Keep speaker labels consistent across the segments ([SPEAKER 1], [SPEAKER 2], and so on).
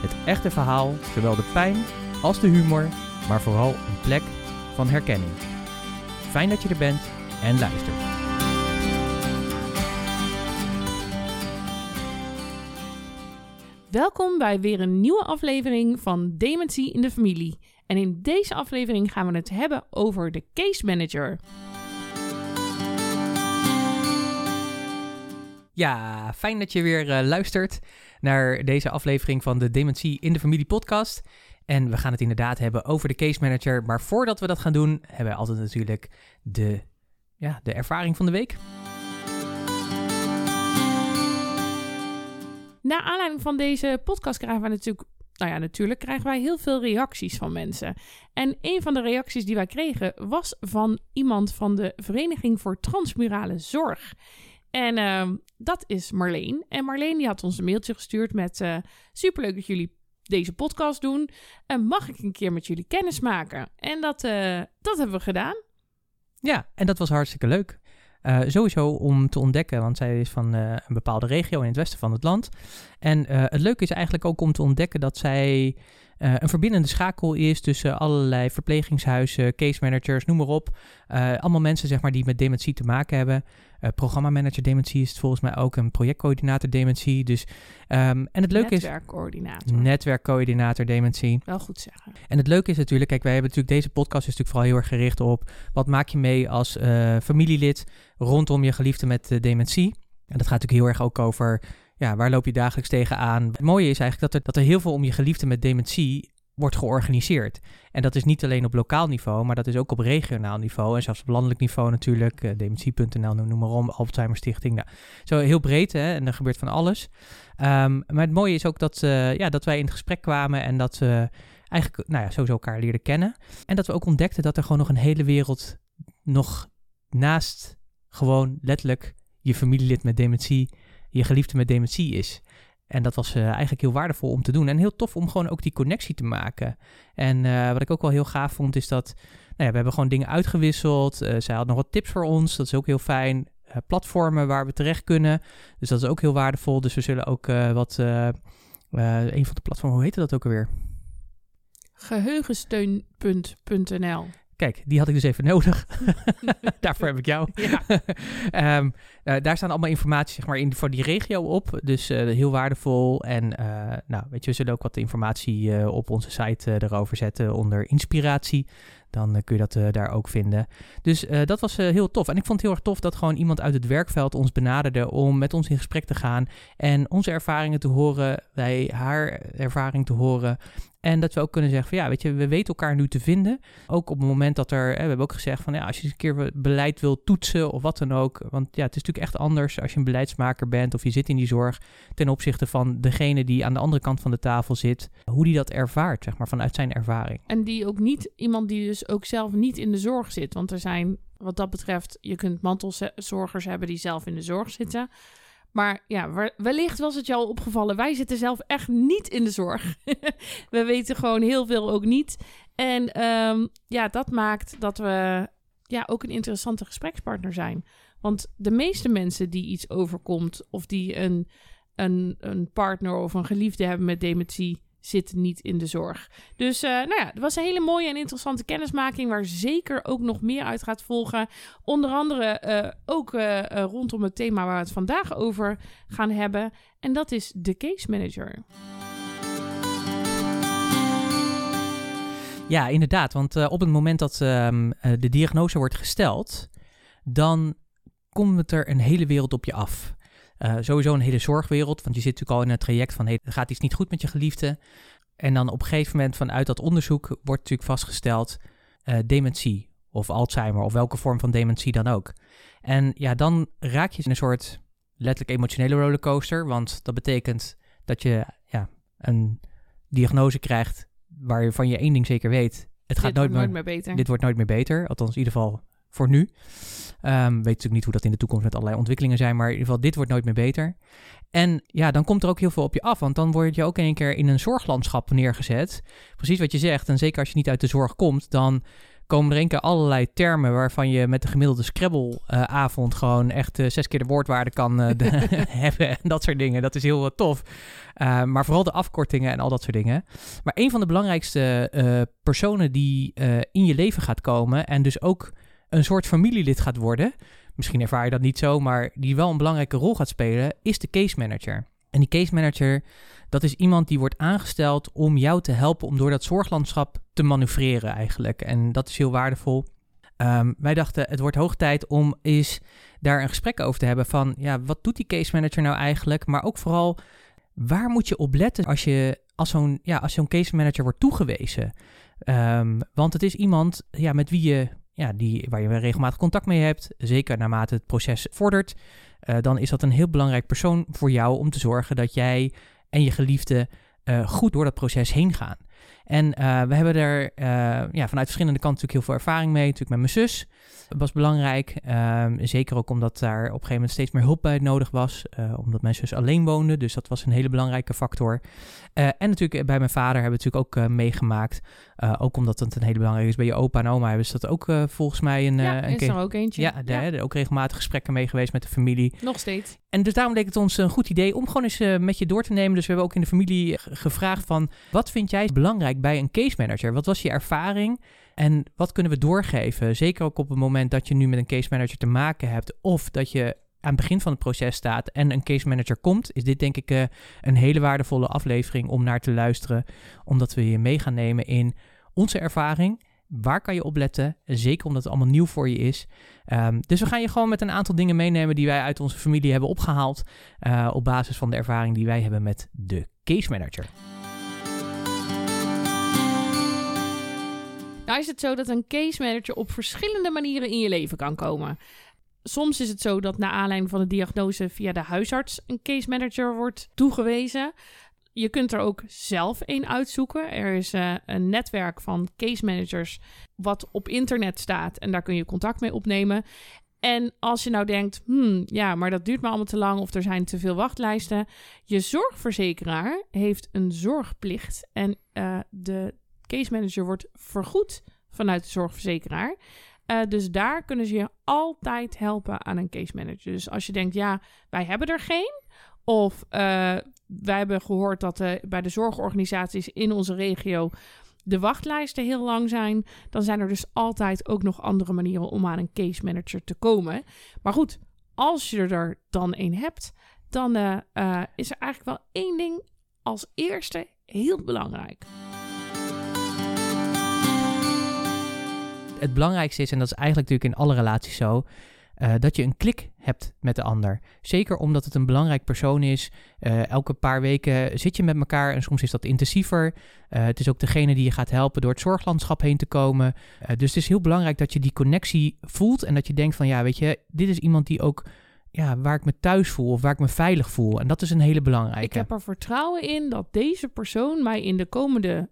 [SPEAKER 1] het echte verhaal, zowel de pijn als de humor, maar vooral een plek van herkenning. Fijn dat je er bent en luistert.
[SPEAKER 2] Welkom bij weer een nieuwe aflevering van Dementie in de Familie. En in deze aflevering gaan we het hebben over de case manager.
[SPEAKER 1] Ja, fijn dat je weer eh, luistert naar deze aflevering van de Dementie in de Familie podcast. En we gaan het inderdaad hebben over de case manager. Maar voordat we dat gaan doen, hebben we altijd natuurlijk de, ja, de ervaring van de week.
[SPEAKER 2] Naar aanleiding van deze podcast krijgen wij natuurlijk, nou ja, natuurlijk krijgen wij heel veel reacties van mensen. En een van de reacties die wij kregen was van iemand van de Vereniging voor Transmurale Zorg. En ehm, dat is Marleen. En Marleen die had ons een mailtje gestuurd met uh, superleuk dat jullie deze podcast doen. En mag ik een keer met jullie kennis maken? En dat, uh, dat hebben we gedaan.
[SPEAKER 1] Ja, en dat was hartstikke leuk. Uh, sowieso om te ontdekken, want zij is van een bepaalde regio in het westen van het land. En het leuke is eigenlijk ook om te ontdekken dat zij een verbindende schakel is tussen allerlei verplegingshuizen, case managers, noem maar op. allemaal mensen zeg maar, die met dementie te maken hebben. Programmamanager dementie is het volgens mij ook, een projectcoördinator dementie. Dus, um, en het leuke
[SPEAKER 2] netwerkcoördinator.
[SPEAKER 1] is... Netwerkcoördinator dementie.
[SPEAKER 2] Wel goed zeggen.
[SPEAKER 1] En het leuke is natuurlijk, kijk, wij hebben natuurlijk deze podcast is natuurlijk vooral heel erg gericht op wat maak je mee als familielid rondom je geliefde met uh, dementie. En dat gaat natuurlijk heel erg ook over, ja, waar loop je dagelijks tegenaan? Het mooie is eigenlijk dat er, dat er heel veel om je geliefde met dementie wordt georganiseerd. En dat is niet alleen op lokaal niveau, maar dat is ook op regionaal niveau en zelfs op landelijk niveau natuurlijk. Uh, dementie.nl, noem maar om, Alzheimer Stichting. Nou, zo heel breed hè, en er gebeurt van alles. Um, maar het mooie is ook dat, uh, ja, dat wij in het gesprek kwamen en dat we eigenlijk nou ja, sowieso elkaar leerden kennen. En dat we ook ontdekten dat er gewoon nog een hele wereld nog naast gewoon letterlijk je familielid met dementie, je geliefde met dementie is. En dat was uh, eigenlijk heel waardevol om te doen. En heel tof om gewoon ook die connectie te maken. En uh, wat ik ook wel heel gaaf vond, is dat nou ja, we hebben gewoon dingen uitgewisseld. Uh, zij had nog wat tips voor ons. Dat is ook heel fijn. platformen waar we terecht kunnen. Dus dat is ook heel waardevol. Dus we zullen ook wat. een van de platformen, hoe heette dat ook alweer?
[SPEAKER 2] Geheugensteunpunt.nl
[SPEAKER 1] Kijk, die had ik dus even nodig. Daarvoor heb ik jou. Ja. um, uh, daar staan allemaal informatie zeg maar, in, voor die regio op. Dus uh, heel waardevol. En uh, nou, weet je, we zullen ook wat informatie op onze site erover zetten onder inspiratie. Dan kun je dat daar ook vinden. Dus dat was heel tof. En ik vond het heel erg tof dat gewoon iemand uit het werkveld ons benaderde om met ons in gesprek te gaan. En onze ervaringen te horen, wij haar ervaring te horen. En dat we ook kunnen zeggen van ja, weet je, we weten elkaar nu te vinden. Ook op het moment dat er, hè, we hebben ook gezegd van ja, als je eens een keer beleid wil toetsen of wat dan ook. Want ja, het is natuurlijk echt anders als je een beleidsmaker bent of je zit in die zorg ten opzichte van degene die aan de andere kant van de tafel zit. Hoe die dat ervaart, zeg maar, vanuit zijn ervaring.
[SPEAKER 2] En die ook niet, iemand die dus ook zelf niet in de zorg zit. Want er zijn, wat dat betreft, je kunt mantelzorgers hebben die zelf in de zorg zitten. Maar ja, wellicht was het jou al opgevallen. Wij zitten zelf echt niet in de zorg. we weten gewoon heel veel ook niet. En um, ja, dat maakt dat we ja, ook een interessante gesprekspartner zijn. Want de meeste mensen die iets overkomt of die een, een, een partner of een geliefde hebben met dementie, zitten niet in de zorg. Dus uh, nou ja, het was een hele mooie en interessante kennismaking waar zeker ook nog meer uit gaat volgen. Onder andere uh, ook uh, rondom het thema waar we het vandaag over gaan hebben. En dat is de case manager.
[SPEAKER 1] Ja, inderdaad. Want op het moment dat um, de diagnose wordt gesteld, dan komt er een hele wereld op je af. Uh, sowieso een hele zorgwereld, want je zit natuurlijk al in een traject van hey, gaat iets niet goed met je geliefde. En dan op een gegeven moment vanuit dat onderzoek wordt natuurlijk vastgesteld uh, dementie of Alzheimer of welke vorm van dementie dan ook. En ja, dan raak je in een soort letterlijk emotionele rollercoaster, want dat betekent dat je ja, een diagnose krijgt waarvan je één ding zeker weet. Het gaat
[SPEAKER 2] Dit
[SPEAKER 1] nooit meer
[SPEAKER 2] beter.
[SPEAKER 1] dit wordt nooit meer beter. Althans, in ieder geval voor nu. Ehm weet natuurlijk niet hoe dat in de toekomst met allerlei ontwikkelingen zijn. Maar in ieder geval, dit wordt nooit meer beter. En ja, dan komt er ook heel veel op je af. Want dan word je ook in één keer in een zorglandschap neergezet. Precies wat je zegt. En zeker als je niet uit de zorg komt, dan komen er één keer allerlei termen waarvan je met de gemiddelde Scrabble-avond gewoon echt eh, zes keer de woordwaarde kan eh, de- hebben en dat soort dingen. Dat is heel wat tof. Uh, maar vooral de afkortingen en al dat soort dingen. Maar een van de belangrijkste personen die in je leven gaat komen en dus ook een soort familielid gaat worden, misschien ervaar je dat niet zo, maar die wel een belangrijke rol gaat spelen, is de case manager. En die case manager, dat is iemand die wordt aangesteld om jou te helpen om door dat zorglandschap te manoeuvreren eigenlijk. En dat is heel waardevol. Um, wij dachten, het wordt hoog tijd om eens daar een gesprek over te hebben van, ja, wat doet die case manager nou eigenlijk? Maar ook vooral, waar moet je op letten als je als zo'n ja, als zo'n case manager wordt toegewezen? Um, want het is iemand ja, met wie je, ja, die, waar je regelmatig contact mee hebt, zeker naarmate het proces vordert. Uh, dan is dat een heel belangrijk persoon voor jou om te zorgen dat jij en je geliefde uh, goed door dat proces heen gaan. En uh, we hebben er uh, ja, vanuit verschillende kanten natuurlijk heel veel ervaring mee. Natuurlijk met mijn zus. Dat was belangrijk. Um, zeker ook omdat daar op een gegeven moment steeds meer hulp bij nodig was. Uh, omdat mijn zus alleen woonde. Dus dat was een hele belangrijke factor. en natuurlijk bij mijn vader hebben we natuurlijk ook meegemaakt. ook omdat het een hele belangrijke is. Bij je opa en oma hebben ze dat ook volgens mij een...
[SPEAKER 2] ja,
[SPEAKER 1] een
[SPEAKER 2] is er ook eentje.
[SPEAKER 1] Ja, ja. ook regelmatig gesprekken mee geweest met de familie.
[SPEAKER 2] Nog steeds.
[SPEAKER 1] En dus daarom leek het ons een goed idee om gewoon eens met je door te nemen. Dus we hebben ook in de familie gevraagd van... wat vind jij belangrijk bij een case manager? Wat was je ervaring? En wat kunnen we doorgeven? Zeker ook op het moment dat je nu met een case manager te maken hebt... of dat je aan het begin van het proces staat en een case manager komt... is dit denk ik uh, een hele waardevolle aflevering om naar te luisteren. Omdat we je mee gaan nemen in onze ervaring... Waar kan je op letten? Zeker omdat het allemaal nieuw voor je is. Um, dus we gaan je gewoon met een aantal dingen meenemen die wij uit onze familie hebben opgehaald. Uh, op basis van de ervaring die wij hebben met de case manager.
[SPEAKER 2] Nou is het zo dat een case manager op verschillende manieren in je leven kan komen. Soms is het zo dat na aanleiding van de diagnose via de huisarts een case manager wordt toegewezen. Je kunt er ook zelf een uitzoeken. Er is uh, een netwerk van case managers wat op internet staat en daar kun je contact mee opnemen. En als je nou denkt, hmm, ja, maar dat duurt me allemaal te lang of er zijn te veel wachtlijsten. Je zorgverzekeraar heeft een zorgplicht en uh, de case manager wordt vergoed vanuit de zorgverzekeraar. Uh, dus daar kunnen ze je altijd helpen aan een case manager. Dus als je denkt, ja, wij hebben er geen. Of uh, wij hebben gehoord dat uh, bij de zorgorganisaties in onze regio de wachtlijsten heel lang zijn. Dan zijn er dus altijd ook nog andere manieren om aan een case manager te komen. Maar goed, als je er dan een hebt, dan is er eigenlijk wel één ding als eerste heel belangrijk.
[SPEAKER 1] Het belangrijkste is, en dat is eigenlijk natuurlijk in alle relaties zo, uh, dat je een klik hebt met de ander. Zeker omdat het een belangrijk persoon is. Uh, elke paar weken zit je met elkaar en soms is dat intensiever. Uh, het is ook degene die je gaat helpen door het zorglandschap heen te komen. dus het is heel belangrijk dat je die connectie voelt en dat je denkt van ja, weet je, dit is iemand die ook ja, waar ik me thuis voel of waar ik me veilig voel. En dat is een hele belangrijke.
[SPEAKER 2] Ik heb er vertrouwen in dat deze persoon mij in de komende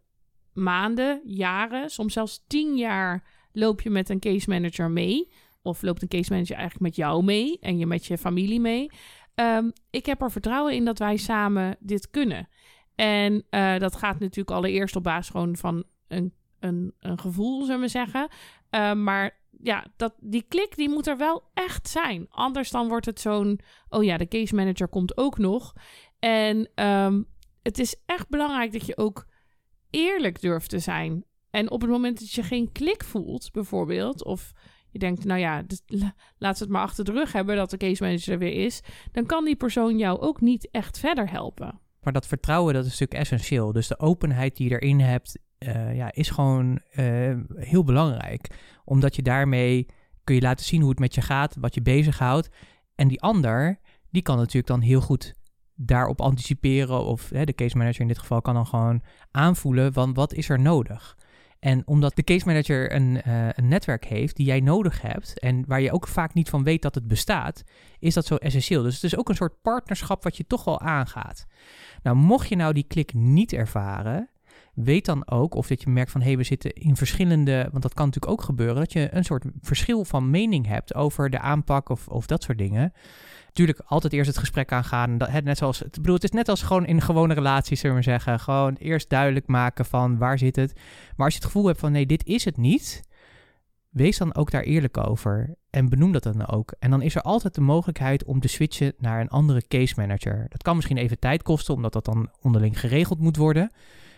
[SPEAKER 2] maanden, jaren, soms zelfs tien jaar loop je met een case manager mee. Of loopt een case manager eigenlijk met jou mee en je met je familie mee. Um, ik heb er vertrouwen in dat wij samen dit kunnen. En uh, dat gaat natuurlijk allereerst op basis gewoon van een, een, een gevoel, zullen we zeggen. Uh, maar ja, dat, die klik die moet er wel echt zijn. Anders dan wordt het zo'n, oh ja, de case manager komt ook nog. En um, het is echt belangrijk dat je ook eerlijk durft te zijn. En op het moment dat je geen klik voelt, bijvoorbeeld, of je denkt, nou ja, laat ze het maar achter de rug hebben dat de case manager er weer is, dan kan die persoon jou ook niet echt verder helpen.
[SPEAKER 1] Maar dat vertrouwen, dat is natuurlijk essentieel. Dus de openheid die je erin hebt, uh, ja, is gewoon uh, heel belangrijk. Omdat je daarmee kun je laten zien hoe het met je gaat, wat je bezighoudt. En die ander, die kan natuurlijk dan heel goed daarop anticiperen. Of de case manager in dit geval kan dan gewoon aanvoelen van wat is er nodig. En omdat de case manager een, uh, een, netwerk heeft die jij nodig hebt en waar je ook vaak niet van weet dat het bestaat, is dat zo essentieel. Dus het is ook een soort partnerschap wat je toch wel aangaat. Nou, mocht je nou die klik niet ervaren, weet dan ook of dat je merkt van hé, hey, we zitten in verschillende, want dat kan natuurlijk ook gebeuren, dat je een soort verschil van mening hebt over de aanpak of, of dat soort dingen. Natuurlijk altijd eerst het gesprek aangaan. Dat, net zoals, het, bedoel, het is net als gewoon in gewone relaties, zullen we zeggen. Gewoon eerst duidelijk maken van waar zit het. Maar als je het gevoel hebt van nee, dit is het niet, wees dan ook daar eerlijk over en benoem dat dan ook. En dan is er altijd de mogelijkheid om te switchen naar een andere case manager. Dat kan misschien even tijd kosten, omdat dat dan onderling geregeld moet worden.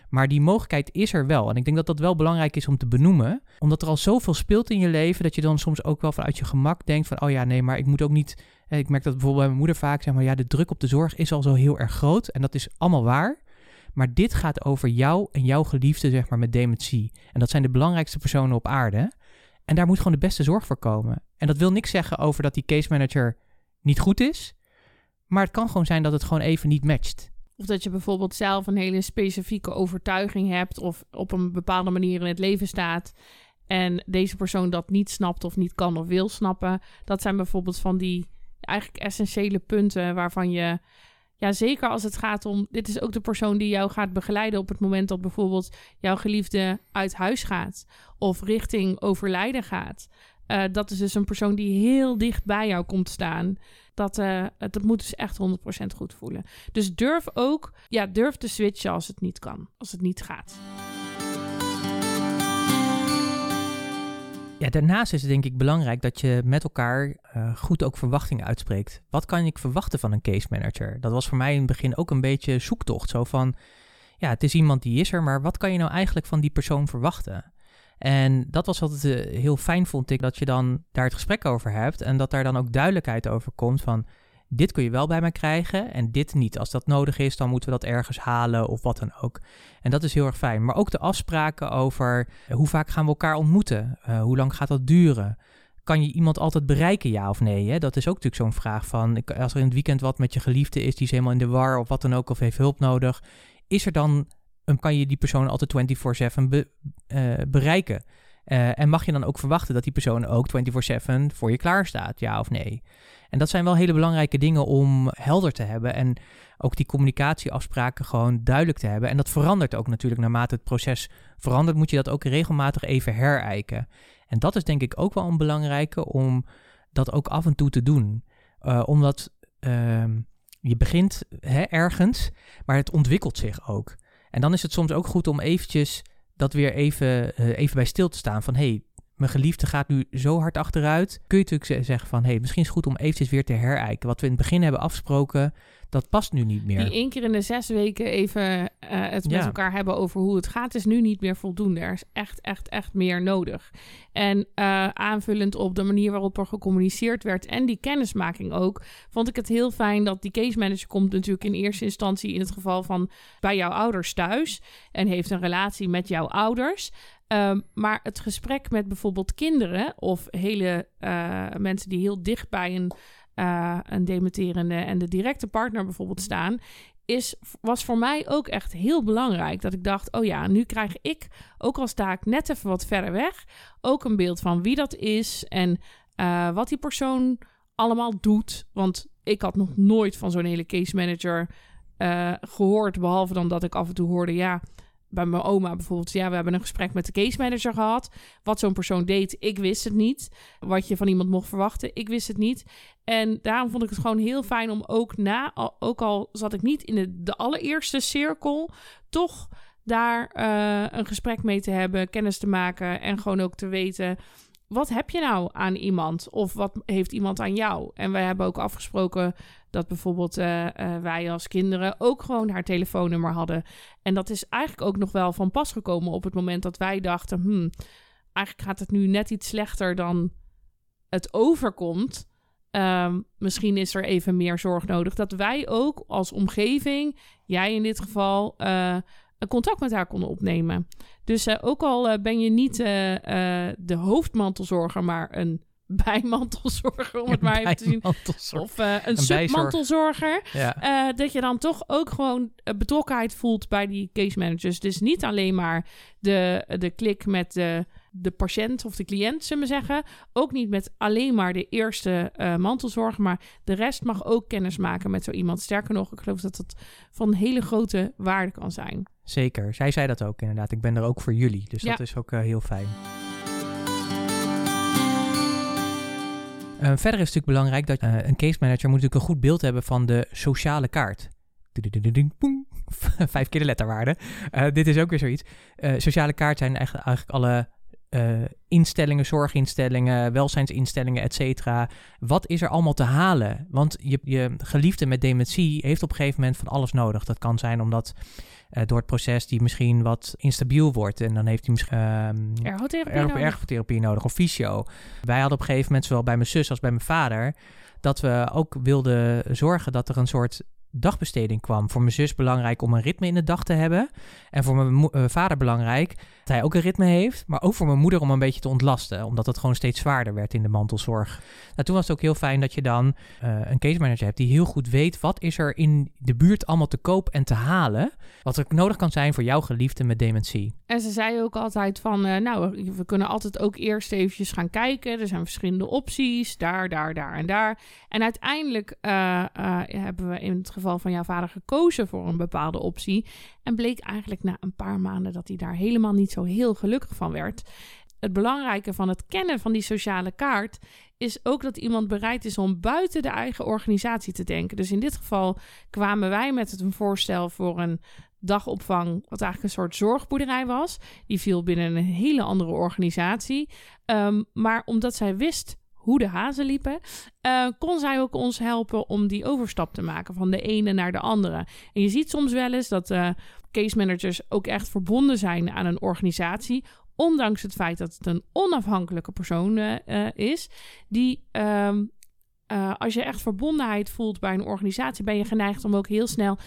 [SPEAKER 1] Maar die mogelijkheid is er wel. En ik denk dat dat wel belangrijk is om te benoemen. Omdat er al zoveel speelt in je leven, dat je dan soms ook wel vanuit je gemak denkt van, oh ja, nee, maar ik moet ook niet... Ik merk dat bijvoorbeeld bij mijn moeder vaak, zeg maar, ja, de druk op de zorg is al zo heel erg groot. En dat is allemaal waar. Maar dit gaat over jou en jouw geliefde, zeg maar, met dementie. En dat zijn de belangrijkste personen op aarde. En daar moet gewoon de beste zorg voor komen. En dat wil niks zeggen over dat die case manager niet goed is. Maar het kan gewoon zijn dat het gewoon even niet matcht.
[SPEAKER 2] Of dat je bijvoorbeeld zelf een hele specifieke overtuiging hebt of op een bepaalde manier in het leven staat. En deze persoon dat niet snapt of niet kan of wil snappen. Dat zijn bijvoorbeeld van die eigenlijk essentiële punten waarvan je. Ja, zeker als het gaat om. Dit is ook de persoon die jou gaat begeleiden op het moment dat bijvoorbeeld jouw geliefde uit huis gaat. Of richting overlijden gaat. Uh, dat is dus een persoon die heel dicht bij jou komt staan. Dat, uh, dat moet dus echt 100% goed voelen. Dus durf ook, ja, durf te switchen als het niet kan, als het niet gaat.
[SPEAKER 1] Ja, daarnaast is het denk ik belangrijk dat je met elkaar uh, goed ook verwachtingen uitspreekt. Wat kan ik verwachten van een case manager? Dat was voor mij in het begin ook een beetje zoektocht. Zo van, ja, het is iemand die is er, maar wat kan je nou eigenlijk van die persoon verwachten? En dat was altijd uh, heel fijn, vond ik, dat je dan daar het gesprek over hebt en dat daar dan ook duidelijkheid over komt van dit kun je wel bij mij krijgen en dit niet. Als dat nodig is, dan moeten we dat ergens halen of wat dan ook. En dat is heel erg fijn. Maar ook de afspraken over uh, hoe vaak gaan we elkaar ontmoeten? Uh, hoe lang gaat dat duren? Kan je iemand altijd bereiken, ja of nee? Hè? Dat is ook natuurlijk zo'n vraag van, als er in het weekend wat met je geliefde is, die is helemaal in de war of wat dan ook, of heeft hulp nodig, is er dan dan kan je die persoon altijd 24/7 be, uh, bereiken. Uh, en mag je dan ook verwachten dat die persoon ook 24/7 voor je klaar staat, ja of nee? En dat zijn wel hele belangrijke dingen om helder te hebben en ook die communicatieafspraken gewoon duidelijk te hebben. En dat verandert ook natuurlijk naarmate het proces verandert, moet je dat ook regelmatig even herijken. En dat is denk ik ook wel een belangrijke om dat ook af en toe te doen. Uh, omdat ehm, je begint hè, ergens, maar het ontwikkelt zich ook. En dan is het soms ook goed om eventjes dat weer even, uh, even bij stil te staan van... hey, mijn geliefde gaat nu zo hard achteruit. Kun je natuurlijk zeggen van... hey, misschien is het goed om eventjes weer te herijken. Wat we in het begin hebben afgesproken dat past nu niet meer.
[SPEAKER 2] Die één keer in de zes weken even uh, het met elkaar hebben over hoe het gaat, is nu niet meer voldoende. Er is echt, echt, echt meer nodig. En uh, aanvullend op de manier waarop er gecommuniceerd werd en die kennismaking ook, vond ik het heel fijn dat die case manager komt natuurlijk in eerste instantie in het geval van bij jouw ouders thuis en heeft een relatie met jouw ouders. Um, maar het gesprek met bijvoorbeeld kinderen of hele uh, mensen die heel dicht bij een uh, een dementerende en de directe partner bijvoorbeeld staan, is, was voor mij ook echt heel belangrijk. Dat ik dacht, oh ja, nu krijg ik, ook al sta ik net even wat verder weg, ook een beeld van wie dat is en uh, wat die persoon allemaal doet. Want ik had nog nooit van zo'n hele case manager uh, gehoord, behalve dan dat ik af en toe hoorde, ja, bij mijn oma bijvoorbeeld. Ja, we hebben een gesprek met de case manager gehad. Wat zo'n persoon deed, ik wist het niet. Wat je van iemand mocht verwachten, ik wist het niet. En daarom vond ik het gewoon heel fijn om ook na, ook al zat ik niet in de, de allereerste cirkel, toch daar uh, een gesprek mee te hebben, kennis te maken en gewoon ook te weten. Wat heb je nou aan iemand? Of wat heeft iemand aan jou? En wij hebben ook afgesproken dat bijvoorbeeld uh, uh, wij als kinderen ook gewoon haar telefoonnummer hadden. En dat is eigenlijk ook nog wel van pas gekomen op het moment dat wij dachten: hmm, eigenlijk gaat het nu net iets slechter dan het overkomt. Um, misschien is er even meer zorg nodig. Dat wij ook als omgeving, jij in dit geval, uh, een contact met haar konden opnemen. Dus ook al ben je niet de hoofdmantelzorger, maar een bijmantelzorger, om het maar even te zien. Of uh, een, een submantelzorger. Ja. Uh, dat je dan toch ook gewoon betrokkenheid voelt bij die case managers. Dus niet alleen maar de, de klik met de de patiënt of de cliënt, zullen we zeggen. Ook niet met alleen maar de eerste uh, mantelzorg, maar de rest mag ook kennis maken met zo iemand. Sterker nog, ik geloof dat dat van hele grote waarde kan zijn.
[SPEAKER 1] Zeker, zij zei dat ook inderdaad. Ik ben er ook voor jullie, dus dat is ook heel fijn. Verder is het natuurlijk belangrijk dat uh, een case manager moet natuurlijk een goed beeld hebben van de sociale kaart. Vijf keer de letterwaarde. Uh, dit is ook weer zoiets. sociale kaart zijn eigenlijk, eigenlijk alle instellingen, zorginstellingen, welzijnsinstellingen, et cetera. Wat is er allemaal te halen? Want je, je geliefde met dementie heeft op een gegeven moment van alles nodig. Dat kan zijn omdat uh, door het proces die misschien wat instabiel wordt. En dan heeft hij misschien uh,
[SPEAKER 2] ergotherapie, nodig.
[SPEAKER 1] ergotherapie nodig of fysio. Wij hadden op een gegeven moment, zowel bij mijn zus als bij mijn vader, dat we ook wilden zorgen dat er een soort dagbesteding kwam. Voor mijn zus belangrijk om een ritme in de dag te hebben. En voor mijn uh, vader belangrijk hij ook een ritme heeft. Maar ook voor mijn moeder om een beetje te ontlasten. Omdat het gewoon steeds zwaarder werd in de mantelzorg. Nou, toen was het ook heel fijn dat je dan uh, een case manager hebt die heel goed weet wat is er in de buurt allemaal te koop en te halen. Wat er nodig kan zijn voor jouw geliefde met dementie.
[SPEAKER 2] En ze zei ook altijd van, uh, nou, we kunnen altijd ook eerst eventjes gaan kijken. Er zijn verschillende opties, daar, daar, daar en daar. En uiteindelijk hebben we in het geval van jouw vader gekozen voor een bepaalde optie. En bleek eigenlijk na een paar maanden dat hij daar helemaal niet heel gelukkig van werd. Het belangrijke van het kennen van die sociale kaart is ook dat iemand bereid is om buiten de eigen organisatie te denken. Dus in dit geval kwamen wij met het een voorstel voor een dagopvang, wat eigenlijk een soort zorgboerderij was. Die viel binnen een hele andere organisatie. Um, maar omdat zij wist hoe de hazen liepen, uh, kon zij ook ons helpen om die overstap te maken van de ene naar de andere. En je ziet soms wel eens dat uh, case managers ook echt verbonden zijn aan een organisatie, ondanks het feit dat het een onafhankelijke persoon uh, is, die. Uh, als je echt verbondenheid voelt bij een organisatie, ben je geneigd om ook heel snel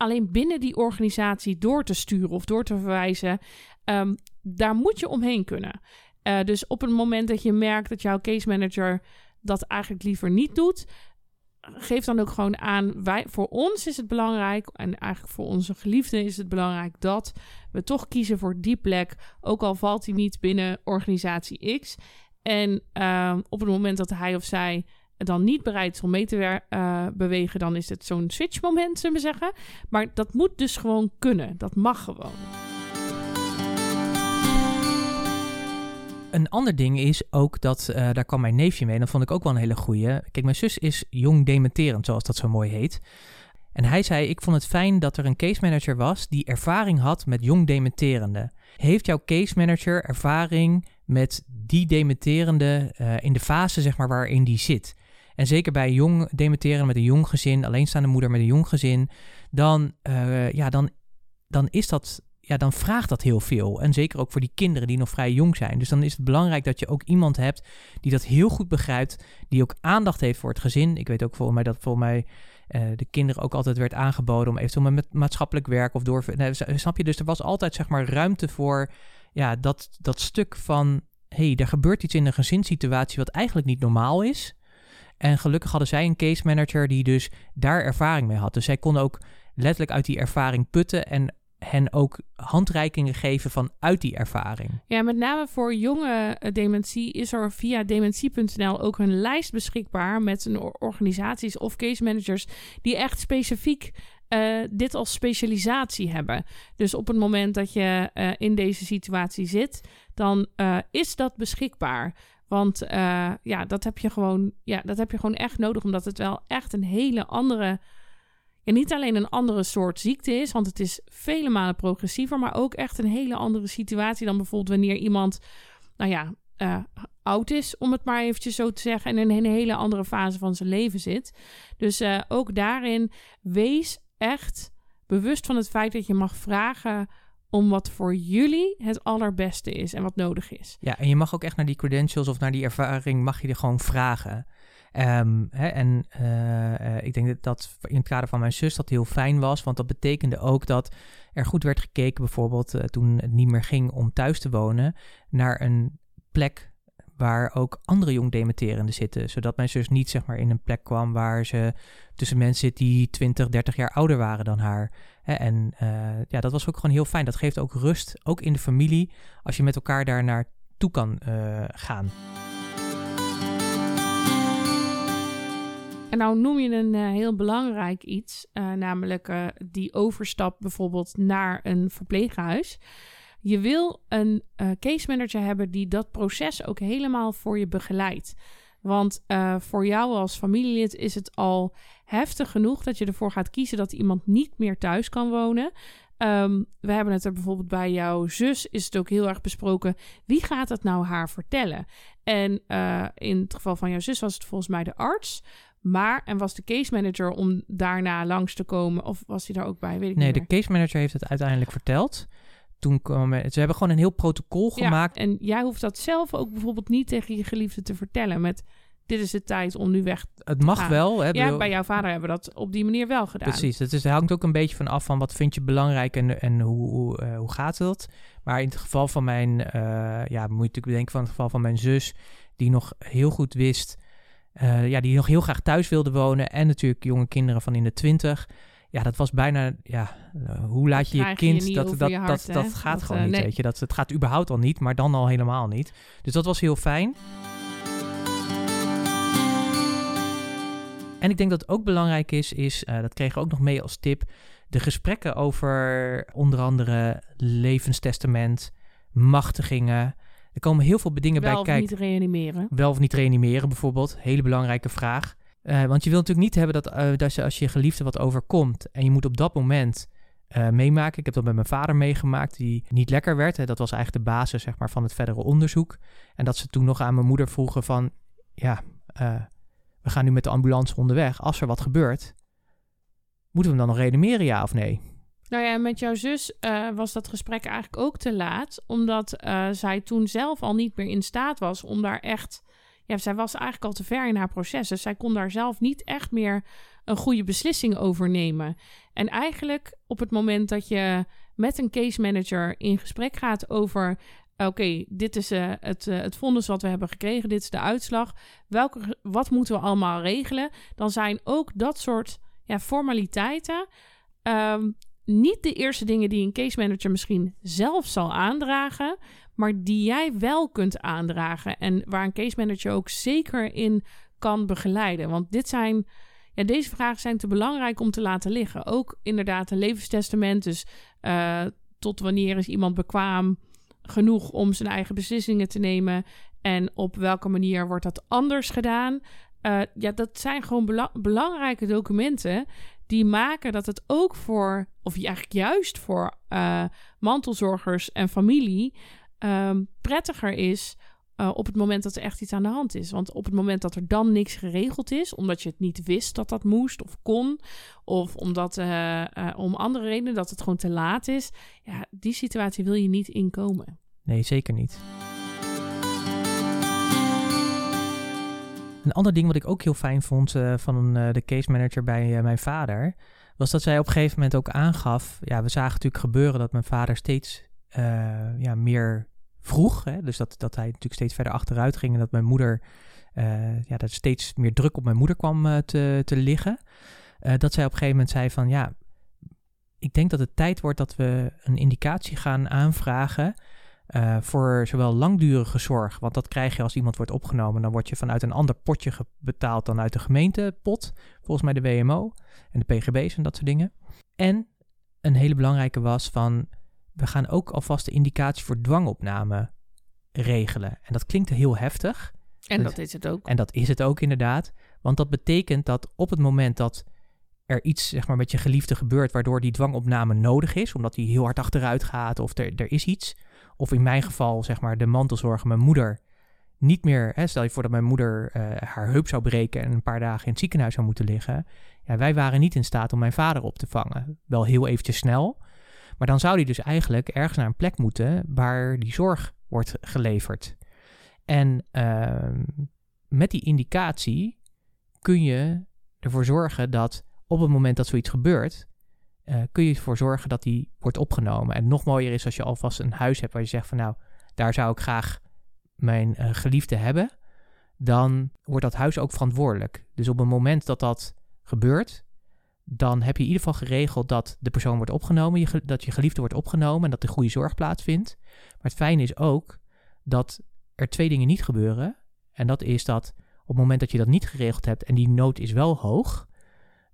[SPEAKER 2] alleen binnen die organisatie door te sturen of door te verwijzen. Um, daar moet je omheen kunnen. Uh, dus op het moment dat je merkt dat jouw case manager dat eigenlijk liever niet doet, geef dan ook gewoon aan, wij, voor ons is het belangrijk, en eigenlijk voor onze geliefden is het belangrijk dat we toch kiezen voor die plek, ook al valt hij niet binnen organisatie X. En uh, op het moment dat hij of zij dan niet bereid is om mee te uh, bewegen, dan is het zo'n switch moment, zullen we zeggen. Maar dat moet dus gewoon kunnen. Dat mag gewoon.
[SPEAKER 1] Een ander ding is ook dat, uh, daar kwam mijn neefje mee, en dat vond ik ook wel een hele goeie. Kijk, mijn zus is jong dementerend, zoals dat zo mooi heet. En hij zei, ik vond het fijn dat er een case manager was die ervaring had met jong dementerende. Heeft jouw case manager ervaring met die dementerende uh, in de fase zeg maar waarin die zit? En zeker bij jong dementerende met een jong gezin, alleenstaande moeder met een jong gezin, dan, uh, ja, dan, dan is dat ja, dan vraagt dat heel veel. En zeker ook voor die kinderen die nog vrij jong zijn. Dus dan is het belangrijk dat je ook iemand hebt die dat heel goed begrijpt. Die ook aandacht heeft voor het gezin. Ik weet ook volgens mij dat volgens mij uh, de kinderen ook altijd werd aangeboden om eventueel met maatschappelijk werk of door. Nee, snap je? Dus er was altijd zeg maar ruimte voor ja, dat, dat stuk van. hey, er gebeurt iets in een gezinssituatie wat eigenlijk niet normaal is. En gelukkig hadden zij een case manager die dus daar ervaring mee had. Dus zij kon ook letterlijk uit die ervaring putten en hen ook handreikingen geven vanuit die ervaring.
[SPEAKER 2] Ja, met name voor jonge uh, dementie is er via dementie.nl ook een lijst beschikbaar met een organisaties of case managers die echt specifiek uh, dit als specialisatie hebben. Dus op het moment dat je uh, in deze situatie zit, dan is dat beschikbaar. Want ja, dat heb je gewoon, ja, dat heb je gewoon echt nodig, omdat het wel echt een hele andere en niet alleen een andere soort ziekte is, want het is vele malen progressiever, maar ook echt een hele andere situatie dan bijvoorbeeld wanneer iemand, nou ja, uh, oud is, om het maar eventjes zo te zeggen, en in een hele andere fase van zijn leven zit. Dus uh, ook daarin, wees echt bewust van het feit dat je mag vragen om wat voor jullie het allerbeste is en wat nodig is.
[SPEAKER 1] Ja, en je mag ook echt naar die credentials of naar die ervaring, mag je er gewoon vragen. Um, hè, en uh, ik denk dat, dat in het kader van mijn zus dat heel fijn was, want dat betekende ook dat er goed werd gekeken, bijvoorbeeld uh, toen het niet meer ging om thuis te wonen, naar een plek waar ook andere jong dementerenden zitten. Zodat mijn zus niet zeg maar in een plek kwam waar ze tussen mensen zit die 20, 30 jaar ouder waren dan haar. En ja, dat was ook gewoon heel fijn. Dat geeft ook rust, ook in de familie, als je met elkaar daar naar toe kan gaan.
[SPEAKER 2] En nou noem je een uh, heel belangrijk iets, uh, namelijk uh, die overstap bijvoorbeeld naar een verpleeghuis. Je wil een case manager hebben die dat proces ook helemaal voor je begeleidt. Want voor jou als familielid is het al heftig genoeg dat je ervoor gaat kiezen dat iemand niet meer thuis kan wonen. Um, we hebben het er bijvoorbeeld bij jouw zus, is het ook heel erg besproken. Wie gaat het nou haar vertellen? En in het geval van jouw zus was het volgens mij de arts. Maar, en was de case manager om daarna langs te komen? Of was hij daar ook bij? Weet ik
[SPEAKER 1] nee,
[SPEAKER 2] de
[SPEAKER 1] case manager heeft het uiteindelijk verteld. Toen kwamen, ze hebben gewoon een heel protocol gemaakt.
[SPEAKER 2] Ja, en jij hoeft dat zelf ook bijvoorbeeld niet tegen je geliefde te vertellen. Met dit is de tijd om nu weg te
[SPEAKER 1] Het mag
[SPEAKER 2] gaan.
[SPEAKER 1] wel. Hè,
[SPEAKER 2] Ja,
[SPEAKER 1] bedoel-
[SPEAKER 2] bij jouw vader hebben we dat op die manier wel gedaan.
[SPEAKER 1] Precies, het, is, het hangt ook een beetje van af van wat vind je belangrijk en, en hoe, hoe, eh, hoe gaat het. Maar in het geval van mijn, eh, ja, moet natuurlijk bedenken van het geval van mijn zus, die nog heel goed wist, eh, ja, die nog heel graag thuis wilde wonen en natuurlijk jonge kinderen van in de twintig. Ja, dat was bijna, ja, eh, hoe laat je je kind, dat, dat,
[SPEAKER 2] je
[SPEAKER 1] dat, dat, gaat gewoon
[SPEAKER 2] eh,
[SPEAKER 1] niet,
[SPEAKER 2] nee.
[SPEAKER 1] weet je. Dat, het gaat überhaupt al niet, maar dan al helemaal niet. Dus dat was heel fijn. En ik denk dat het ook belangrijk is, is dat kregen we ook nog mee als tip, de gesprekken over onder andere levenstestament, machtigingen. Er komen heel veel dingen
[SPEAKER 2] wel
[SPEAKER 1] bij
[SPEAKER 2] of
[SPEAKER 1] kijken.
[SPEAKER 2] niet reanimeren.
[SPEAKER 1] Wel of niet reanimeren bijvoorbeeld, hele belangrijke vraag. Eh, want je wilt natuurlijk niet hebben dat, eh, dat je, als je geliefde wat overkomt en je moet op dat moment eh, meemaken. Ik heb dat met mijn vader meegemaakt, die niet lekker werd. Hè. Dat was eigenlijk de basis zeg maar, van het verdere onderzoek. En dat ze toen nog aan mijn moeder vroegen van, ja, we gaan nu met de ambulance onderweg. Als er wat gebeurt, moeten we hem dan nog reanimeren, ja of nee?
[SPEAKER 2] Nou ja, met jouw zus eh, was dat gesprek eigenlijk ook te laat. Omdat eh, zij toen zelf al niet meer in staat was om daar echt... Ja, zij was eigenlijk al te ver in haar proces. Dus zij kon daar zelf niet echt meer een goede beslissing over nemen. En eigenlijk op het moment dat je met een case manager in gesprek gaat over... Oké, dit is eh, het, eh, het wat we hebben gekregen. Dit is de uitslag. Welke, wat moeten we allemaal regelen? Dan zijn ook dat soort ja, formaliteiten... ehm, niet de eerste dingen die een case manager misschien zelf zal aandragen, maar die jij wel kunt aandragen en waar een case manager ook zeker in kan begeleiden. Want dit zijn, ja, deze vragen zijn te belangrijk om te laten liggen. Ook inderdaad een levenstestament, dus eh, tot wanneer is iemand bekwaam genoeg om zijn eigen beslissingen te nemen en op welke manier wordt dat anders gedaan. Eh, ja, dat zijn gewoon bela- belangrijke documenten die maken dat het ook voor, of eigenlijk juist voor eh, mantelzorgers en familie ehm, prettiger is eh, op het moment dat er echt iets aan de hand is. Want op het moment dat er dan niks geregeld is, omdat je het niet wist dat dat moest of kon, of omdat eh, om andere redenen dat het gewoon te laat is, ja, die situatie wil je niet inkomen.
[SPEAKER 1] Nee, zeker niet. Een ander ding wat ik ook heel fijn vond eh, van eh, de case manager bij eh, mijn vader, was dat zij op een gegeven moment ook aangaf, ja, we zagen natuurlijk gebeuren dat mijn vader steeds ja, meer vroeg, hè? dus dat, dat hij natuurlijk steeds verder achteruit ging en dat mijn moeder, ja, dat steeds meer druk op mijn moeder kwam te, te liggen, dat zij op een gegeven moment zei van, ja, ik denk dat het tijd wordt dat we een indicatie gaan aanvragen eh, voor zowel langdurige zorg, want dat krijg je als iemand wordt opgenomen, dan word je vanuit een ander potje betaald dan uit de gemeentepot, volgens mij de WMO en de PGB's en dat soort dingen. En een hele belangrijke was van, we gaan ook alvast de indicatie voor dwangopname regelen. En dat klinkt heel heftig,
[SPEAKER 2] En
[SPEAKER 1] Dat-
[SPEAKER 2] dat is het ook.
[SPEAKER 1] en dat is het ook inderdaad, want dat betekent dat op het moment dat er iets zeg maar, met je geliefde gebeurt waardoor die dwangopname nodig is, omdat hij heel hard achteruit gaat of er, er is iets, of in mijn geval zeg maar de mantelzorger, mijn moeder, niet meer, hè, stel je voor dat mijn moeder eh, haar heup zou breken en een paar dagen in het ziekenhuis zou moeten liggen. Ja, wij waren niet in staat om mijn vader op te vangen. Wel heel eventjes snel, maar dan zou hij dus eigenlijk ergens naar een plek moeten waar die zorg wordt geleverd. En ehm, met die indicatie kun je ervoor zorgen dat op het moment dat zoiets gebeurt, eh, kun je ervoor zorgen dat die wordt opgenomen. En nog mooier is als je alvast een huis hebt waar je zegt van nou, daar zou ik graag mijn eh, geliefde hebben, dan wordt dat huis ook verantwoordelijk. Dus op het moment dat dat gebeurt, dan heb je in ieder geval geregeld dat de persoon wordt opgenomen, dat je geliefde wordt opgenomen en dat de goede zorg plaatsvindt. Maar het fijne is ook dat er twee dingen niet gebeuren. En dat is dat op het moment dat je dat niet geregeld hebt en die nood is wel hoog,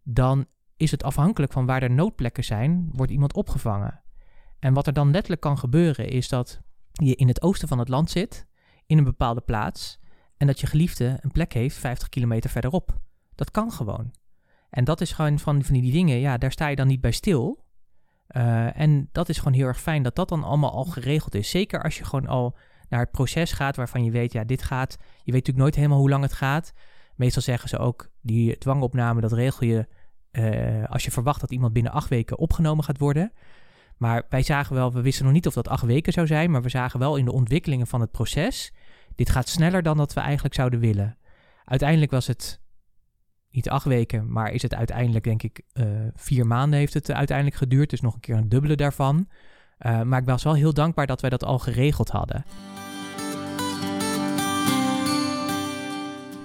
[SPEAKER 1] dan is het afhankelijk van waar er noodplekken zijn, wordt iemand opgevangen. En wat er dan letterlijk kan gebeuren is dat je in het oosten van het land zit, in een bepaalde plaats, en dat je geliefde een plek heeft 50 kilometer verderop. Dat kan gewoon. En dat is gewoon van, van die dingen, ja, daar sta je dan niet bij stil. Uh, en dat is gewoon heel erg fijn dat dat dan allemaal al geregeld is. Zeker als je gewoon al naar het proces gaat waarvan je weet, ja, dit gaat. Je weet natuurlijk nooit helemaal hoe lang het gaat. Meestal zeggen ze ook, die dwangopname, dat regel je uh, als je verwacht dat iemand binnen acht weken opgenomen gaat worden. Maar wij zagen wel, we wisten nog niet of dat acht weken zou zijn, maar we zagen wel in de ontwikkelingen van het proces, dit gaat sneller dan dat we eigenlijk zouden willen. Uiteindelijk was het niet acht weken, maar is het uiteindelijk, denk ik, uh, vier maanden heeft het uiteindelijk geduurd. Dus nog een keer een dubbele daarvan. Uh, maar ik was wel heel dankbaar dat wij dat al geregeld hadden.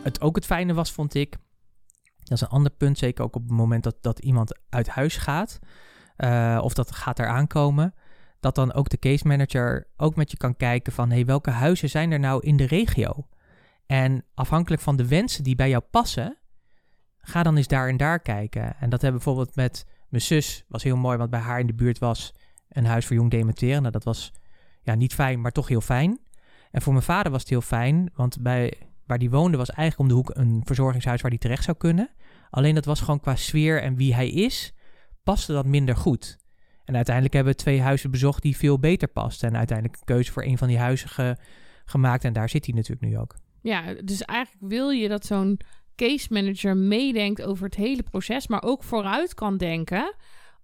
[SPEAKER 1] Het, ook het fijne was, vond ik, dat is een ander punt, zeker ook op het moment dat, dat iemand uit huis gaat, uh, of dat gaat eraan komen, dat dan ook de case manager ook met je kan kijken van, hey, welke huizen zijn er nou in de regio? En afhankelijk van de wensen die bij jou passen, ga dan eens daar en daar kijken. En dat hebben bijvoorbeeld met mijn zus, was heel mooi, want bij haar in de buurt was een huis voor jong dementeren. Nou, dat was ja, niet fijn, maar toch heel fijn. En voor mijn vader was het heel fijn, want bij, waar die woonde was eigenlijk om de hoek een verzorgingshuis waar hij terecht zou kunnen. Alleen dat was gewoon qua sfeer en wie hij is, paste dat minder goed. En uiteindelijk hebben we twee huizen bezocht die veel beter pasten. En uiteindelijk een keuze voor een van die huizen gemaakt. En daar zit hij natuurlijk nu ook.
[SPEAKER 2] Ja, dus eigenlijk wil je dat zo'n case manager meedenkt over het hele proces, maar ook vooruit kan denken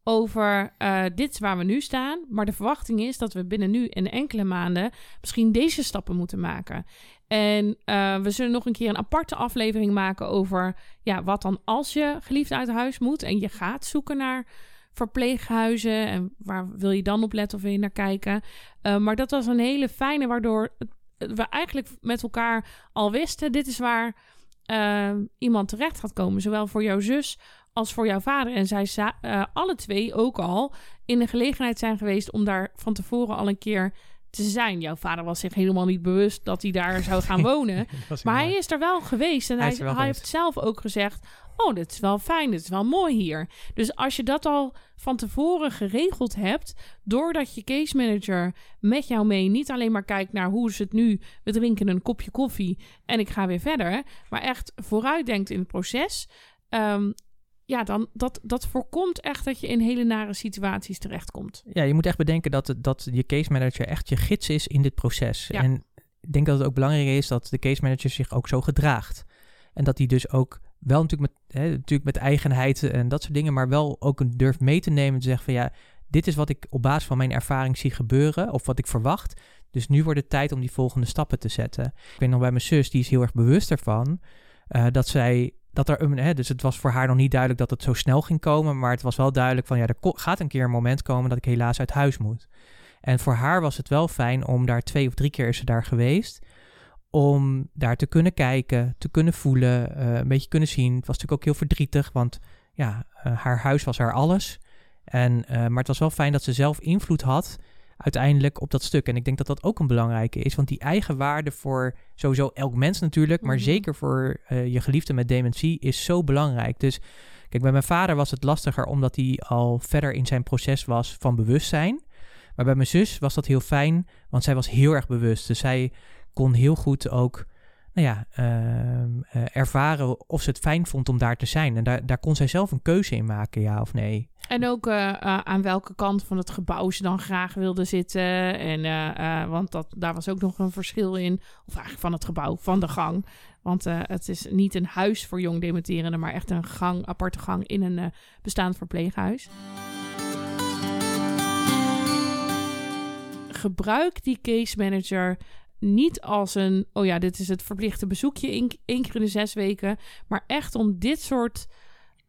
[SPEAKER 2] over uh, dit waar we nu staan. Maar de verwachting is dat we binnen nu en enkele maanden misschien deze stappen moeten maken. En uh, we zullen nog een keer een aparte aflevering maken over ja, wat dan als je geliefd uit huis moet en je gaat zoeken naar verpleeghuizen en waar wil je dan op letten of wil je naar kijken. Uh, maar dat was een hele fijne waardoor we eigenlijk met elkaar al wisten dit is waar iemand terecht gaat komen. Zowel voor jouw zus als voor jouw vader. En zij uh, alle twee ook al in de gelegenheid zijn geweest om daar van tevoren al een keer te zijn. Jouw vader was zich helemaal niet bewust dat hij daar zou gaan wonen. maar hij is er wel geweest. En hij, hij, hij heeft zelf ook gezegd: Oh, dit is wel fijn, dit is wel mooi hier. Dus als je dat al van tevoren geregeld hebt, doordat je case manager met jou mee niet alleen maar kijkt naar hoe is het nu, we drinken een kopje koffie en ik ga weer verder, maar echt vooruit denkt in het proces. Um, ja, dan dat, dat voorkomt echt dat je in hele nare situaties terechtkomt.
[SPEAKER 1] Ja, je moet echt bedenken dat, dat je case manager echt je gids is in dit proces. Ja. En ik denk dat het ook belangrijk is dat de case manager zich ook zo gedraagt. En dat hij dus ook wel natuurlijk met, hè, natuurlijk met eigenheid en dat soort dingen, maar wel ook een durft mee te nemen. Te zeggen van ja, dit is wat ik op basis van mijn ervaring zie gebeuren of wat ik verwacht. Dus nu wordt het tijd om die volgende stappen te zetten. Ik weet nog bij mijn zus, die is heel erg bewust ervan. Uh, dat zij dat er een, hè, dus het was voor haar nog niet duidelijk dat het zo snel ging komen, maar het was wel duidelijk van ja, er gaat een keer een moment komen dat ik helaas uit huis moet. En voor haar was het wel fijn om daar twee of drie keer is ze daar geweest, om daar te kunnen kijken, te kunnen voelen, uh, een beetje kunnen zien. Het was natuurlijk ook heel verdrietig, want ja, uh, haar huis was haar alles. En, uh, maar het was wel fijn dat ze zelf invloed had uiteindelijk op dat stuk. En ik denk dat dat ook een belangrijke is, want die eigen waarde voor sowieso elk mens natuurlijk, maar mhm. zeker voor uh, je geliefde met dementie is zo belangrijk. Dus kijk, bij mijn vader was het lastiger omdat hij al verder in zijn proces was van bewustzijn. Maar bij mijn zus was dat heel fijn, want zij was heel erg bewust. Dus zij kon heel goed ook nou ja, uh, ervaren of ze het fijn vond om daar te zijn. En daar, daar kon zij zelf een keuze in maken, ja of nee.
[SPEAKER 2] En ook uh, uh, aan welke kant van het gebouw ze dan graag wilde zitten. En, want dat, daar was ook nog een verschil in. Of eigenlijk van het gebouw, van de gang. Want het is niet een huis voor jong dementerenden, maar echt een gang, aparte gang in een bestaand verpleeghuis. Gebruik die case manager niet als een, oh ja, dit is het verplichte bezoekje één keer in de zes weken, maar echt om dit soort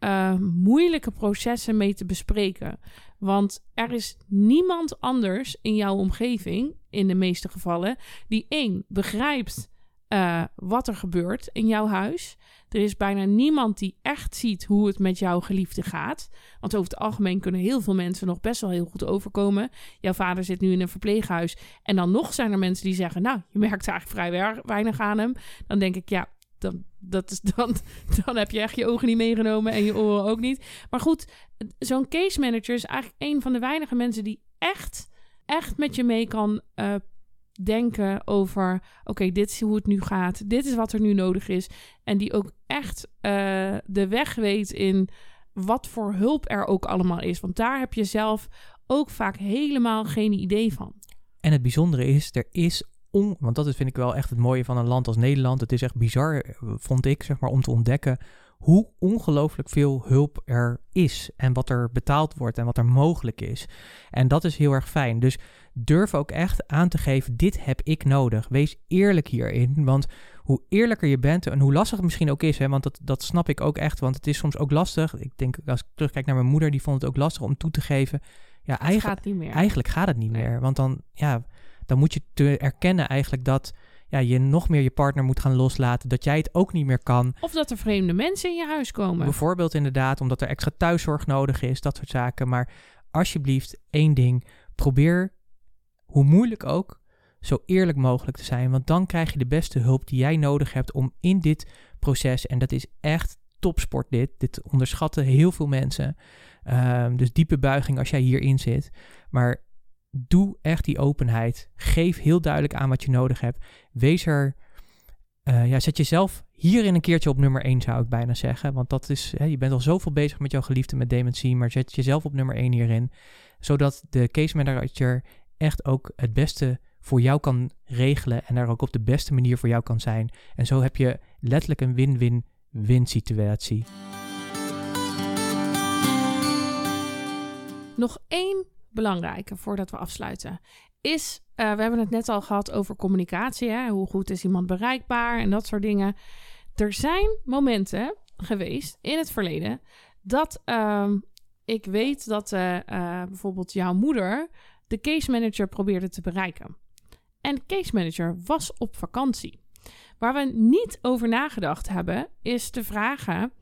[SPEAKER 2] uh, moeilijke processen mee te bespreken. Want er is niemand anders in jouw omgeving, in de meeste gevallen, die één begrijpt eh, wat er gebeurt in jouw huis. Er is bijna niemand die echt ziet hoe het met jouw geliefde gaat. Want over het algemeen kunnen heel veel mensen nog best wel heel goed overkomen. Jouw vader zit nu in een verpleeghuis. En dan nog zijn er mensen die zeggen: Nou, je merkt eigenlijk vrij weinig aan hem. Dan denk ik, ja, dan, dat is, dan, dan heb je echt je ogen niet meegenomen en je oren ook niet. Maar goed, zo'n case manager is eigenlijk een van de weinige mensen die echt, echt met je mee kan uh, denken over: oké, dit is hoe het nu gaat, dit is wat er nu nodig is. En die ook echt uh, de weg weet in wat voor hulp er ook allemaal is. Want daar heb je zelf ook vaak helemaal geen idee van.
[SPEAKER 1] En het bijzondere is, er is on, want dat vind ik wel echt het mooie van een land als Nederland. Het is echt bizar, eh, vond ik, zeg maar, om te ontdekken hoe ongelooflijk veel hulp er is en wat er betaald wordt en wat er mogelijk is. En dat is heel erg fijn. Dus durf ook echt aan te geven, dit heb ik nodig. Wees eerlijk hierin, want hoe eerlijker je bent en hoe lastig het misschien ook is, hè, want dat, dat snap ik ook echt, want het is soms ook lastig. Ik denk, als ik terugkijk naar mijn moeder, die vond het ook lastig om toe te geven. Ja, eigenlijk,
[SPEAKER 2] gaat niet meer.
[SPEAKER 1] eigenlijk gaat het niet meer, want dan, ja, dan moet je te erkennen eigenlijk dat ja, je nog meer je partner moet gaan loslaten, dat jij het ook niet meer kan.
[SPEAKER 2] Of dat er vreemde mensen in je huis komen.
[SPEAKER 1] Bijvoorbeeld inderdaad, omdat er extra thuiszorg nodig is, dat soort zaken. Maar alsjeblieft, één ding, probeer, hoe moeilijk ook, zo eerlijk mogelijk te zijn. Want dan krijg je de beste hulp die jij nodig hebt om in dit proces, en dat is echt topsport dit, dit onderschatten heel veel mensen. Um, dus diepe buiging als jij hierin zit. Maar doe echt die openheid. Geef heel duidelijk aan wat je nodig hebt. Wees er. Uh, ja, zet jezelf hierin een keertje op nummer 1, zou ik bijna zeggen. Want dat is, hè, je bent al zoveel bezig met jouw geliefde met dementie, maar zet jezelf op nummer 1 hierin. Zodat de case manager echt ook het beste voor jou kan regelen en daar ook op de beste manier voor jou kan zijn. En zo heb je letterlijk een win-win-win situatie.
[SPEAKER 2] Nog één belangrijke voordat we afsluiten. Is, uh, we hebben het net al gehad over communicatie. Hè? Hoe goed is iemand bereikbaar en dat soort dingen. Er zijn momenten geweest in het verleden dat uh, ik weet dat uh, bijvoorbeeld jouw moeder de case manager probeerde te bereiken. En de case manager was op vakantie. Waar we niet over nagedacht hebben, is te vragen: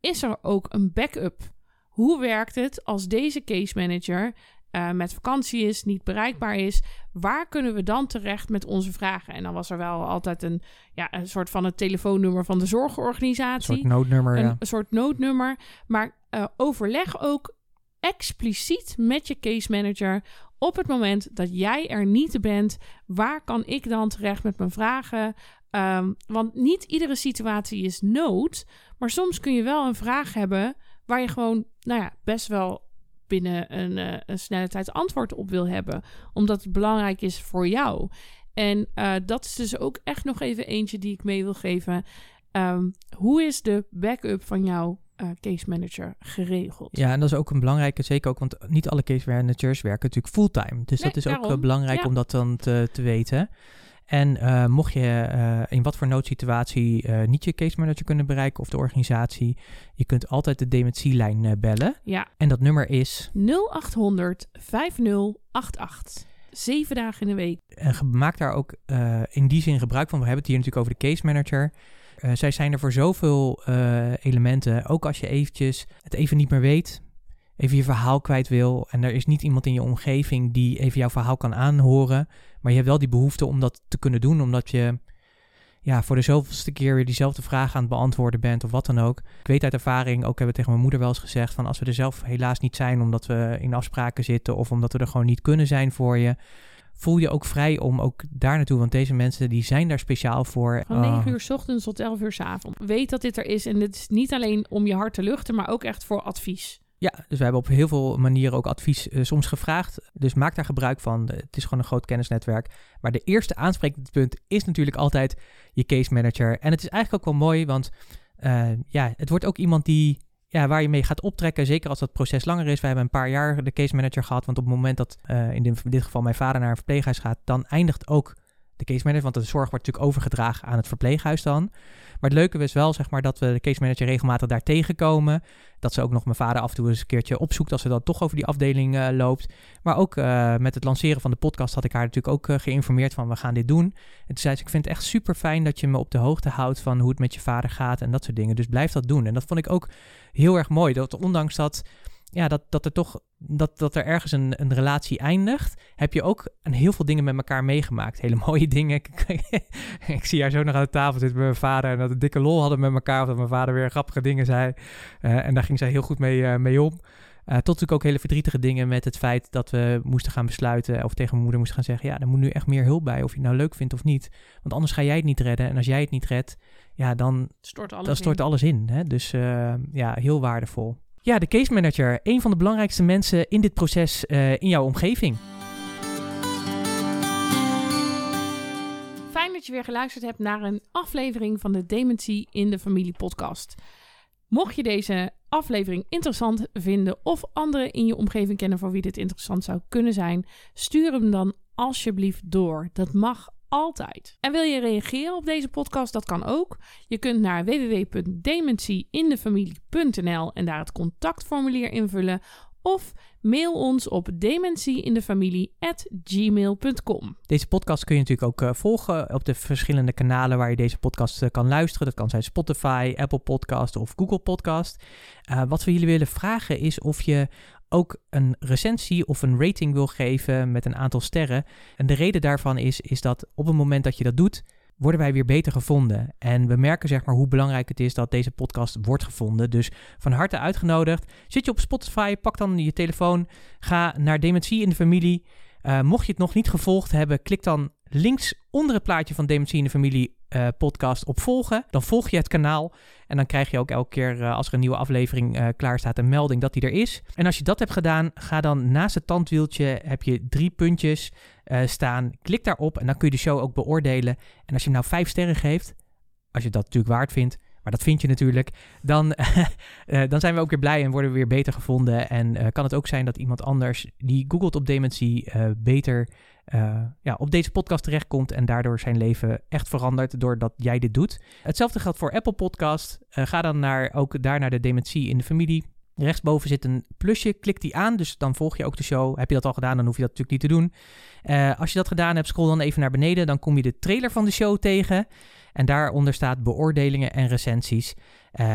[SPEAKER 2] is er ook een backup? Hoe werkt het als deze case manager uh, met vakantie is, niet bereikbaar is, waar kunnen we dan terecht met onze vragen? En dan was er wel altijd een, ja, een soort van het telefoonnummer van de zorgorganisatie.
[SPEAKER 1] Een soort noodnummer,
[SPEAKER 2] een,
[SPEAKER 1] ja.
[SPEAKER 2] Een soort noodnummer. Maar uh, overleg ook expliciet met je case manager op het moment dat jij er niet bent. Waar kan ik dan terecht met mijn vragen? Um, want niet iedere situatie is nood, maar soms kun je wel een vraag hebben waar je gewoon, nou ja, best wel binnen een, uh, een snelle tijd antwoord op wil hebben. Omdat het belangrijk is voor jou. En uh, dat is dus ook echt nog even eentje die ik mee wil geven. Um, hoe is de backup van jouw uh, case manager geregeld?
[SPEAKER 1] Ja, en dat is ook een belangrijke, zeker ook, want niet alle case managers werken natuurlijk fulltime. Dus
[SPEAKER 2] Nee,
[SPEAKER 1] dat is
[SPEAKER 2] daarom.
[SPEAKER 1] ook belangrijk
[SPEAKER 2] Ja.
[SPEAKER 1] om dat dan te, te weten. En eh, mocht je eh, in wat voor noodsituatie eh, niet je case manager kunnen bereiken of de organisatie, je kunt altijd de dementielijn bellen.
[SPEAKER 2] Ja,
[SPEAKER 1] En dat nummer is
[SPEAKER 2] 0800 5088. Zeven dagen in de week.
[SPEAKER 1] En maak daar ook in die zin gebruik van. We hebben het hier natuurlijk over de case manager. Zij zijn er voor zoveel elementen. Ook als je eventjes het even niet meer weet. Even je verhaal kwijt wil. En er is niet iemand in je omgeving die even jouw verhaal kan aanhoren. Maar je hebt wel die behoefte om dat te kunnen doen. Omdat je ja, voor de zoveelste keer weer diezelfde vraag aan het beantwoorden bent. Of wat dan ook. Ik weet uit ervaring, ook hebben we tegen mijn moeder wel eens gezegd. Van als we er zelf helaas niet zijn omdat we in afspraken zitten. Of omdat we er gewoon niet kunnen zijn voor je voel je ook vrij om ook daar naartoe. Want deze mensen die zijn daar speciaal voor.
[SPEAKER 2] Van
[SPEAKER 1] Oh,
[SPEAKER 2] 9 uur 's ochtends tot 11 uur 's avonds. Weet dat dit er is. En dit is niet alleen om je hart te luchten, maar ook echt voor advies.
[SPEAKER 1] Ja, dus we hebben op heel veel manieren ook advies eh, soms gevraagd. Dus maak daar gebruik van. Het is gewoon een groot kennisnetwerk. Maar de eerste aanspreekpunt is natuurlijk altijd je case manager. En het is eigenlijk ook wel mooi, want eh, ja, het wordt ook iemand die, ja, waar je mee gaat optrekken. Zeker als dat proces langer is. We hebben een paar jaar de case manager gehad. Want op het moment dat eh, in dit geval mijn vader naar een verpleeghuis gaat, dan eindigt ook case manager, want de zorg wordt natuurlijk overgedragen aan het verpleeghuis dan. Maar het leuke is wel, zeg maar, dat we de case manager regelmatig daar tegenkomen. Dat ze ook nog mijn vader af en toe eens een keertje opzoekt als ze dan toch over die afdeling uh, loopt. Maar ook uh, met het lanceren van de podcast had ik haar natuurlijk ook uh, geïnformeerd van we gaan dit doen. En toen zei ze, ik vind het echt super fijn dat je me op de hoogte houdt van hoe het met je vader gaat en dat soort dingen. Dus blijf dat doen. En dat vond ik ook heel erg mooi. Dat ondanks dat ja, dat, dat er toch dat, dat er ergens een, een relatie eindigt, heb je ook een heel veel dingen met elkaar meegemaakt. Hele mooie dingen. ik zie haar zo nog aan de tafel zitten met mijn vader en dat we dikke lol hadden met elkaar. Of dat mijn vader weer grappige dingen zei. Uh, en daar ging zij heel goed mee, uh, mee om. Uh, tot natuurlijk ook hele verdrietige dingen met het feit dat we moesten gaan besluiten. Of tegen mijn moeder moesten gaan zeggen: Ja, er moet nu echt meer hulp bij. Of je het nou leuk vindt of niet. Want anders ga jij het niet redden. En als jij het niet redt, ja, dan
[SPEAKER 2] stort alles
[SPEAKER 1] dan stort
[SPEAKER 2] in.
[SPEAKER 1] alles in. Hè? Dus ja, heel waardevol. Ja, de case manager, een van de belangrijkste mensen in dit proces uh, in jouw omgeving.
[SPEAKER 2] Fijn dat je weer geluisterd hebt naar een aflevering van de Dementie in de Familie podcast. Mocht je deze aflevering interessant vinden of anderen in je omgeving kennen voor wie dit interessant zou kunnen zijn, stuur hem dan alsjeblieft door. Dat mag altijd. En wil je reageren op deze podcast? Dat kan ook. Je kunt naar www.dementieindefamilie.nl en daar het contactformulier invullen. Of mail ons op dementieindefamilie.gmail.com.
[SPEAKER 1] Deze podcast kun je natuurlijk ook uh, volgen op de verschillende kanalen waar je deze podcast uh, kan luisteren. Dat kan zijn Spotify, Apple Podcast of Google Podcast. Uh, wat we jullie willen vragen is of je ook een recensie of een rating wil geven met een aantal sterren. En de reden daarvan is, is dat op het moment dat je dat doet, worden wij weer beter gevonden. En we merken zeg maar hoe belangrijk het is dat deze podcast wordt gevonden. Dus van harte uitgenodigd. Zit je op Spotify, pak dan je telefoon, ga naar Dementie in de Familie. Uh, mocht je het nog niet gevolgd hebben, klik dan links onder het plaatje van Dementie in de Familie uh, podcast op volgen. Dan volg je het kanaal en dan krijg je ook elke keer uh, als er een nieuwe aflevering uh, klaar staat een melding dat die er is. En als je dat hebt gedaan, ga dan naast het tandwieltje heb je drie puntjes staan. Klik daarop en dan kun je de show ook beoordelen. En als je hem nou vijf sterren geeft, als je dat natuurlijk waard vindt, maar dat vind je natuurlijk, dan, dan zijn we ook weer blij en worden we weer beter gevonden. En kan het ook zijn dat iemand anders die googelt op dementie beter ja, op deze podcast terechtkomt en daardoor zijn leven echt verandert doordat jij dit doet. Hetzelfde geldt voor Apple Podcast. ga dan naar, ook daar naar de dementie in de familie. Rechtsboven zit een plusje, klik die aan, dus dan volg je ook de show. Heb je dat al gedaan, dan hoef je dat natuurlijk niet te doen. als je dat gedaan hebt, scroll dan even naar beneden, dan kom je de trailer van de show tegen. En daaronder staat beoordelingen en recensies.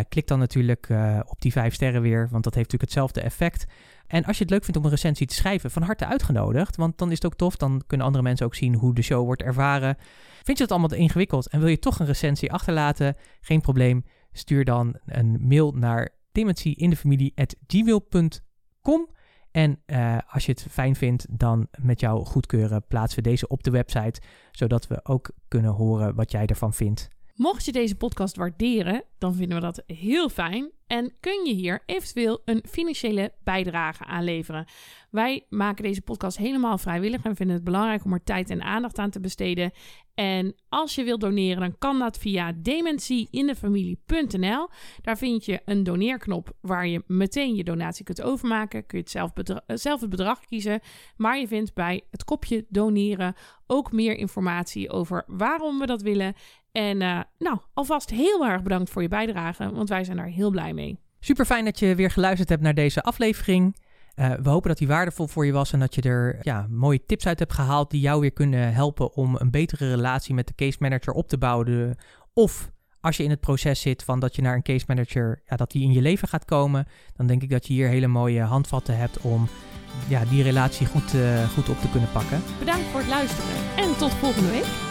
[SPEAKER 1] Klik dan natuurlijk op die vijf sterren weer, want dat heeft natuurlijk hetzelfde effect. En als je het leuk vindt om een recensie te schrijven, van harte uitgenodigd. Want dan is het ook tof, dan kunnen andere mensen ook zien hoe de show wordt ervaren. Vind je dat allemaal ingewikkeld en wil je toch een recensie achterlaten? Geen probleem, stuur dan een mail naar dementieindefamilie.gmail.com en uh, als je het fijn vindt, dan met jouw goedkeuren plaatsen we deze op de website, zodat we ook kunnen horen wat jij ervan vindt.
[SPEAKER 2] Mocht je deze podcast waarderen, dan vinden we dat heel fijn en kun je hier eventueel een financiële bijdrage aan leveren. Wij maken deze podcast helemaal vrijwillig en vinden het belangrijk om er tijd en aandacht aan te besteden. En als je wilt doneren, dan kan dat via dementieindefamilie.nl. Daar vind je een doneerknop waar je meteen je donatie kunt overmaken. Kun je het zelf, zelf het bedrag kiezen. Maar je vindt bij het kopje doneren ook meer informatie over waarom we dat willen. En uh, nou, alvast heel erg bedankt voor je bijdrage, want wij zijn daar heel blij mee.
[SPEAKER 1] Super fijn dat je weer geluisterd hebt naar deze aflevering. Uh, we hopen dat die waardevol voor je was en dat je er ja, mooie tips uit hebt gehaald die jou weer kunnen helpen om een betere relatie met de case manager op te bouwen. Of als je in het proces zit van dat je naar een case manager, ja, dat die in je leven gaat komen, dan denk ik dat je hier hele mooie handvatten hebt om ja, die relatie goed, uh, goed op te kunnen pakken.
[SPEAKER 2] Bedankt voor het luisteren en tot volgende week.